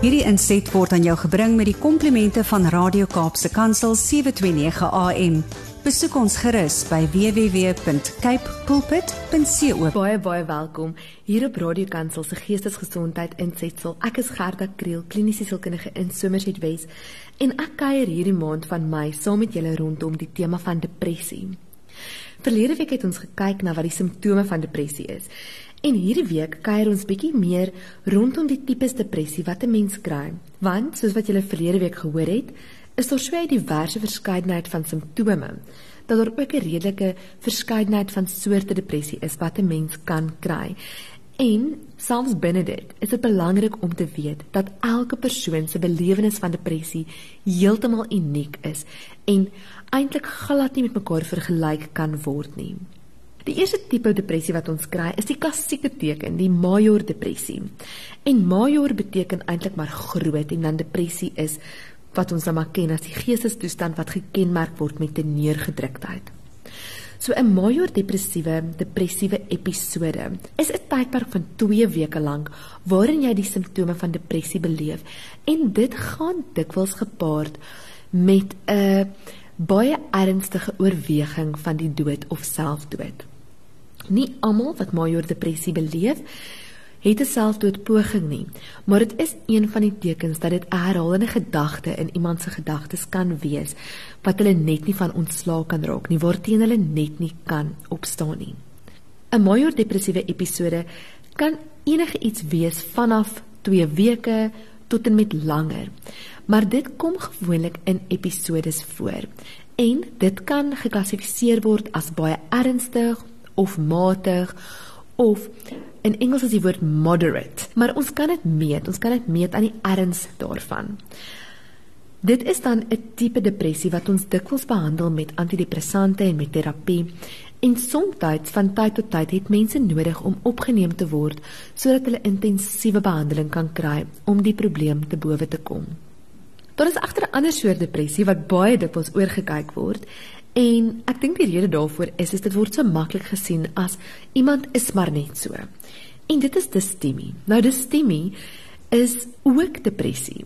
Hierdie inset word aan jou gebring met die komplimente van Radio Kaapse Kansel 729 AM. Besoek ons gerus by www.cape pulpit.co. Baie baie welkom hier op Radio Kansel se Geestesgesondheid insetsel. Ek is Gerda Kriel, kliniese sielkundige in Somerset West en ek kuier hierdie maand van Mei saam met julle rondom die tema van depressie. Verlede week het ons gekyk na wat die simptome van depressie is En hierdie week kuier ons bietjie meer rondom die tipes depressie wat 'n mens kry. Want soos wat julle verlede week gehoor het, is daar so 'n diverse verskeidenheid van simptome dat daar ook 'n redelike verskeidenheid van soorte depressie is wat 'n mens kan kry. En selfs binne dit is dit belangrik om te weet dat elke persoon se belewenis van depressie heeltemal uniek is en eintlik glad nie met mekaar vergelyk kan word nie. Die eerste tipe depressie wat ons kry, is die klassieke teken, die major depressie. En major beteken eintlik maar groot en dan depressie is wat ons dan maar ken as die geestestoestand wat gekenmerk word met 'n neergedruktheid. So 'n major depressiewe depressiewe episode is 'n tydperk van 2 weke lank waarin jy die simptome van depressie beleef en dit gaan dikwels gepaard met 'n baie ernstige oorweging van die dood of selfdood. Nie almal wat major depressie beleef het 'n selfdoodpoging nie, maar dit is een van die tekens dat dit 'n herhalende gedagte in iemand se gedagtes kan wees wat hulle net nie van ontslae kan raak nie, waarteen hulle net nie kan opstaan nie. 'n Major depressiewe episode kan enige iets wees vanaf 2 weke tot en met langer. Maar dit kom gewoonlik in episodes voor en dit kan geklassifiseer word as baie ernstig of matig of in Engels is die woord moderate. Maar ons kan dit meet. Ons kan dit meet aan die erns daarvan. Dit is dan 'n tipe depressie wat ons dikwels behandel met antidepressante en met terapie. En soms van tyd tot tyd het mense nodig om opgeneem te word sodat hulle intensiewe behandeling kan kry om die probleem te bowe te kom. Daar is agter 'n ander soort depressie wat baie dikwels oorgekyk word En ek dink die rede daarvoor is is dit word so maklik gesien as iemand is maar net so. En dit is distemie. Nou distemie is ook depressie,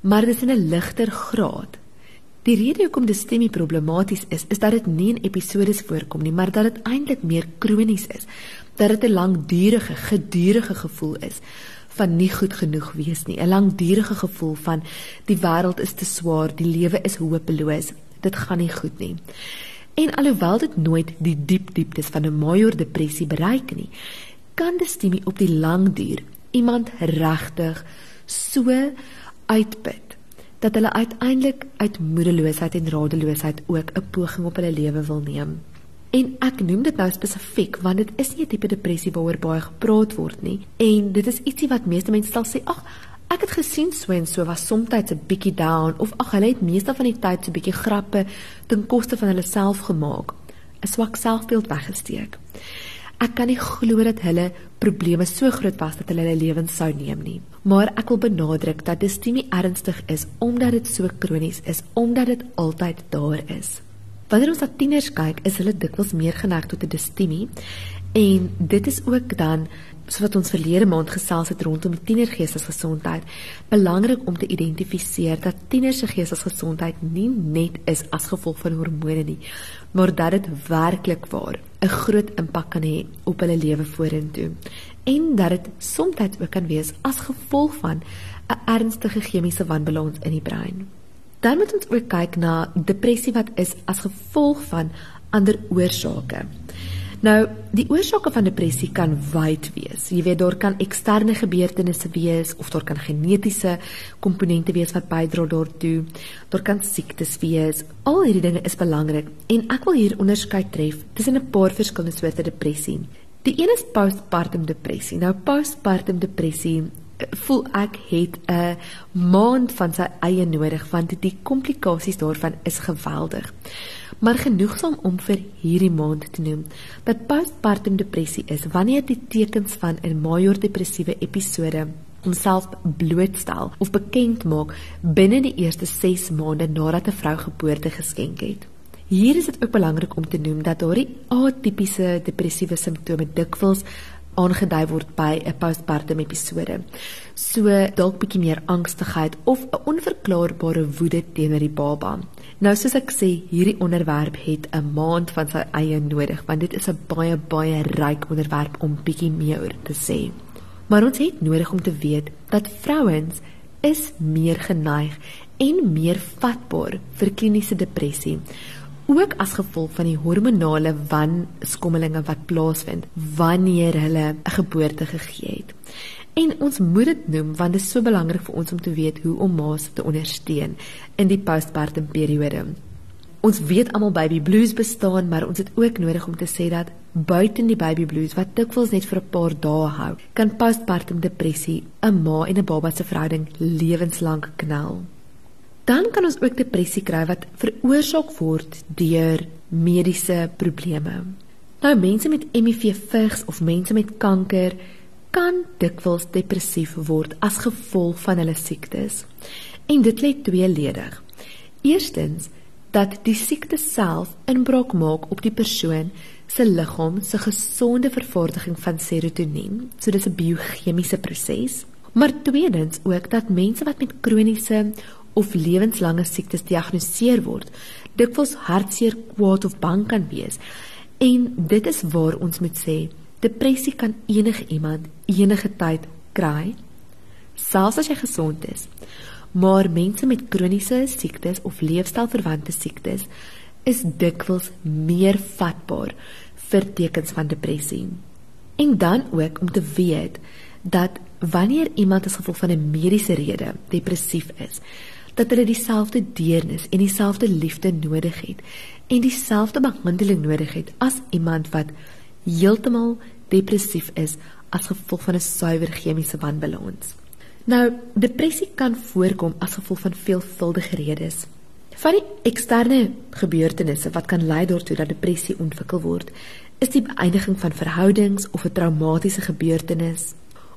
maar dit is in 'n ligter graad. Die rede hoekom distemie problematies is, is dat dit nie in episodes voorkom nie, maar dat dit eintlik meer kronies is. Dat dit 'n langdurige, gedurende gevoel is van nie goed genoeg wees nie, 'n langdurige gevoel van die wêreld is te swaar, die lewe is hopeloos, dit gaan nie goed nie. En alhoewel dit nooit die diep dieptes van 'n major depressie bereik nie, kan dit stemie op die lang duur iemand regtig so uitput dat hulle uiteindelik uit moedeloosheid en radeloosheid ook 'n poging op hulle lewe wil neem. En ek noem dit nou spesifiek want dit is nie 'n tipe depressie waaroor baie gepraat word nie en dit is ietsie wat meeste mense sal sê ag Ek het gesien so en so was soms 'n bietjie down of ag hulle het meeste van die tyd so 'n bietjie grappe ten koste van hulle self gemaak. 'n Swak selfbeeld weggesteek. Ek kan nie glo dat hulle probleme so groot was dat hulle hulle lewens sou neem nie. Maar ek wil benadruk dat dit nie ernstig is omdat dit so kronies is, omdat dit altyd daar is. Wanneer ons na tieners kyk, is hulle dikwels meer geneig tot 'n distemie en dit is ook dan so wat ons verlede maand gesels het rondom die tienergeestesgesondheid, belangrik om te identifiseer dat tieners se geestesgesondheid nie net is as gevolg van hormone nie, maar dat dit werklik waar 'n groot impak kan hê op hulle lewe vorentoe en dat dit soms ook kan wees as gevolg van 'n ernstige chemiese wanbalans in die brein. Dan moet ons ook kyk na depressie wat is as gevolg van ander oorsake. Nou, die oorsake van depressie kan wyd wees. Jy weet daar kan eksterne gebeurtenisse wees of daar kan genetiese komponente wees wat bydra daartoe. Daar kan siektes wees. Al hierdie dinge is belangrik en ek wil hier onderskeid tref tussen 'n paar verskillende soorte depressie. Die een is postpartum depressie. Nou postpartum depressie eh, voel ek het 'n maand van sy eie nodig want die komplikasies daarvan is geweldig maar genoegsaam om vir hierdie maand te noem dat postpartum depressie is wanneer die tekens van 'n major depressiewe episode homself blootstel of bekend maak binne die eerste 6 maande nadat 'n vrou geboorte geskenk het. Hier is dit ook belangrik om te noem dat daardie atipiese depressiewe simptome dikwels aangedui word by 'n postpartum episode. So dalk bietjie meer angstigheid of 'n onverklaarbare woede teenoor die baba. Nou soos ek sê, hierdie onderwerp het 'n maand van sy eie nodig want dit is 'n baie baie ryk onderwerp om bietjie meer oor te sê. Maar ons het nodig om te weet dat vrouens is meer geneig en meer vatbaar vir kliniese depressie ook as gevolg van die hormonale wanskommelinge wat plaasvind wanneer hulle 'n geboorte gegee het. En ons moet dit noem want dit is so belangrik vir ons om te weet hoe om ma's te ondersteun in die postpartum periode. Ons weet almal baby blues bestaan, maar ons het ook nodig om te sê dat buite die baby blues wat dikwels net vir 'n paar dae hou, kan postpartum depressie 'n ma en 'n baba se verhouding lewenslank knel. Dan kan ons ook depressie kry wat veroorsaak word deur mediese probleme. Nou mense met HIV vigs of mense met kanker kan dikwels depressief word as gevolg van hulle siektes. En dit lê tweeledig. Eerstens dat die siekte self inbraak maak op die persoon se liggaam se gesonde vervaardiging van serotonien. So dis 'n biochemiese proses. Maar tweedens ook dat mense wat met kroniese of lewenslange siektes diagnoseer word, dikwels hartseer, kwaad of bang kan wees. En dit is waar ons moet sê, depressie kan enige iemand enige tyd kry, selfs as jy gesond is. Maar mense met kroniese siektes of leefstylverwante siektes is dikwels meer vatbaar vir tekens van depressie. En dan ook om te weet dat wanneer iemand as gevolg van 'n mediese rede depressief is, dat hulle dieselfde deernis en dieselfde liefde nodig het en dieselfde behandeling nodig het as iemand wat heeltemal depressief is as gevolg van 'n suiwer chemiese wanbalans. Nou, depressie kan voorkom as gevolg van veelvuldige redes. Van die eksterne gebeurtenisse wat kan lei daartoe dat depressie ontwikkel word, is die beëindiging van verhoudings of 'n traumatiese gebeurtenis,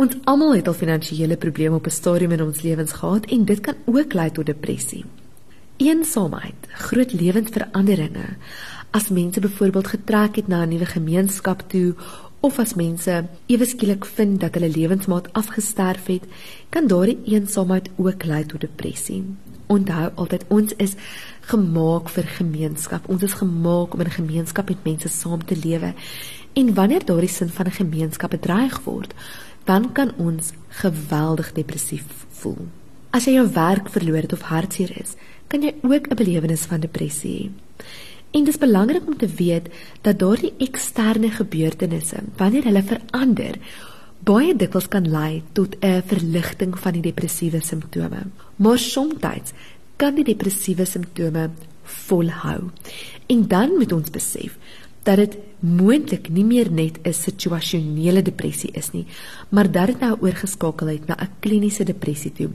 Ons almal het al finansiële probleme op 'n stadium in ons lewens gehad en dit kan ook lei tot depressie. Eensaamheid, groot lewensveranderinge, as mense byvoorbeeld getrek het na 'n nuwe gemeenskap toe of as mense ewe skielik vind dat hulle lewensmaat afgesterf het, kan daardie eensaamheid ook lei tot depressie. Onthou altyd ons is gemaak vir gemeenskap. Ons is gemaak om in gemeenskap met mense saam te lewe. En wanneer daardie sin van 'n gemeenskap bedreig word, dan kan ons geweldig depressief voel. As jy jou werk verloor het of hartseer is, kan jy ook 'n belewenis van depressie hê. En dit is belangrik om te weet dat daardie eksterne gebeurtenisse, wanneer hulle verander, baie dikwels kan lei tot 'n verligting van die depressiewe simptome. Maar soms kan die depressiewe simptome volhou. En dan moet ons besef dat dit moontlik nie meer net 'n situasionele depressie is nie, maar dat dit nou oorgeskakel het na 'n kliniese depressie toe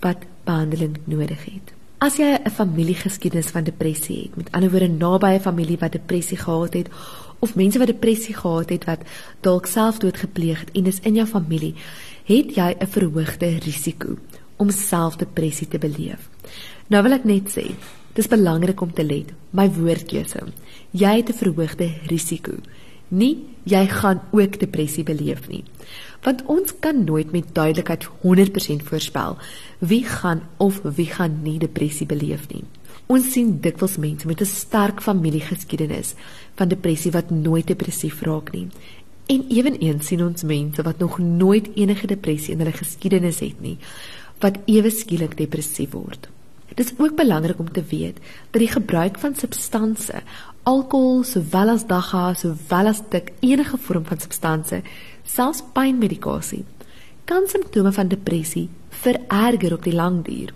wat behandeling nodig het. As jy 'n familiegeskiedenis van depressie het, met ander woorde naby 'n familie wat depressie gehad het of mense wat depressie gehad het wat dalk selfdood gepleeg het en dis in jou familie, het jy 'n verhoogde risiko om selfdepressie te beleef. Nou wil ek net sê, dis belangrik om te let, my woordkeuse jy het 'n verhoogde risiko. Nie jy gaan ook depressie beleef nie. Want ons kan nooit met duidelikheid 100% voorspel wie gaan of wie gaan nie depressie beleef nie. Ons sien dikwels mense met 'n sterk familiegeskiedenis van depressie wat nooit depressief raak nie. En eweneens sien ons mense wat nog nooit enige depressie in hulle geskiedenis het nie, wat ewe skielik depressief word. Dit is ook belangrik om te weet dat die gebruik van substansies alkohol sowel as dagga sowel as dik enige vorm van substansie selfs pynmedikasie kan simptome van depressie vererger op die lang duur.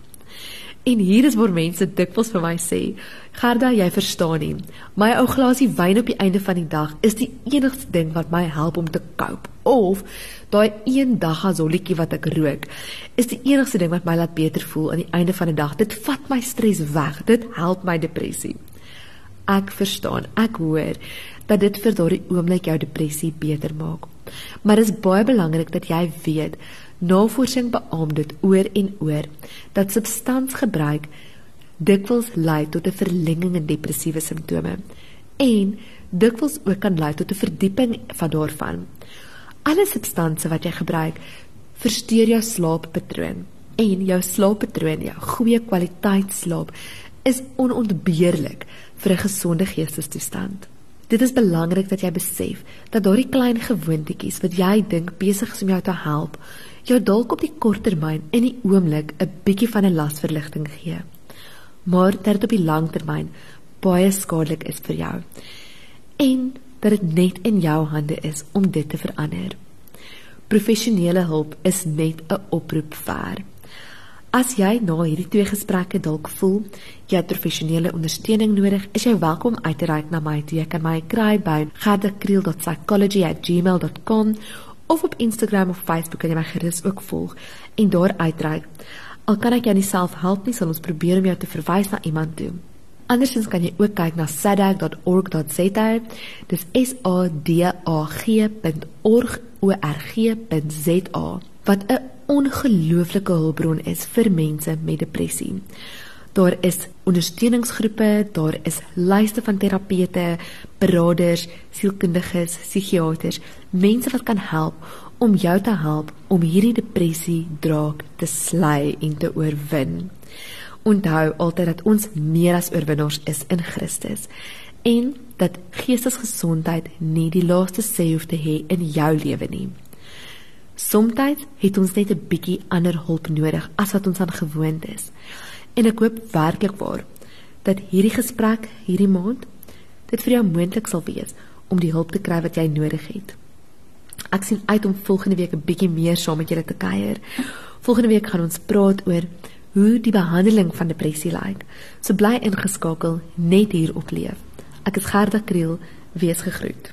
En hier is waar mense dikwels vir my sê, "Gerda, jy verstaan nie. My ou glasie wyn op die einde van die dag is die enigste ding wat my help om te cope." Of daai een dag as holletjie wat ek rook, is die enigste ding wat my laat beter voel aan die einde van die dag. Dit vat my stres weg. Dit help my depressie ek verstaan, ek hoor dat dit vir daardie oomblik jou depressie beter maak. Maar dit is baie belangrik dat jy weet, navorsing beamoed dit oor en oor dat substansgebruik dikwels lei tot 'n verlenging in depressiewe simptome en dikwels ook kan lei tot 'n verdieping van daarvan. Alle substansies wat jy gebruik, versteur jou slaappatroon en jou slaappatroon, jou goeie kwaliteit slaap is onontbeerlik vir 'n gesonde geestesstoestand. Dit is belangrik dat jy besef dat daardie klein gewoontetjies wat jy dink besig is om jou te help, jou dalk op die kort termyn in die oomblik 'n bietjie van 'n lasverligting gee, maar dat dit op die lang termyn baie skadelik is vir jou. En dat dit net in jou hande is om dit te verander. Professionele hulp is net 'n oproep ver. As jy na hierdie twee gesprekke dalk voel jy het professionele ondersteuning nodig, is jy welkom uit te reik na my toe. Jy kan my kry by gardekriel.psychology@gmail.com of op Instagram of Facebook kan jy my gerus ook volg en daar uitreik. Al kan ek jou nie self help nie, sal ons probeer om jou te verwys na iemand toe. Andersins kan jy ook kyk na sadag.org.za. Dis s a d a g.org.za wat 'n ongelooflike hulpbron is vir mense met depressie. Daar is ondersteuningsgroepe, daar is lyste van terapeute, beraders, sielkundiges, psigiaters, mense wat kan help om jou te help om hierdie depressie draak te slay en te oorwin. Onthou altyd dat ons meer as oorwinnaars is in Christus en dat geestesgesondheid nie die laaste sê hoef te hê in jou lewe nie. Somstyds het ons net 'n bietjie ander hulp nodig as wat ons aan gewoond is. En ek hoop werklik waar dat hierdie gesprek hierdie maand dit vir jou moontlik sal wees om die hulp te kry wat jy nodig het. Ek sien uit om volgende week 'n bietjie meer saam met julle te kuier. Volgende week gaan ons praat oor hoe die behandeling van depressie lyk. So bly ingeskakel net hier op Leef. Ek is Gerda Kriel, wees gegroet.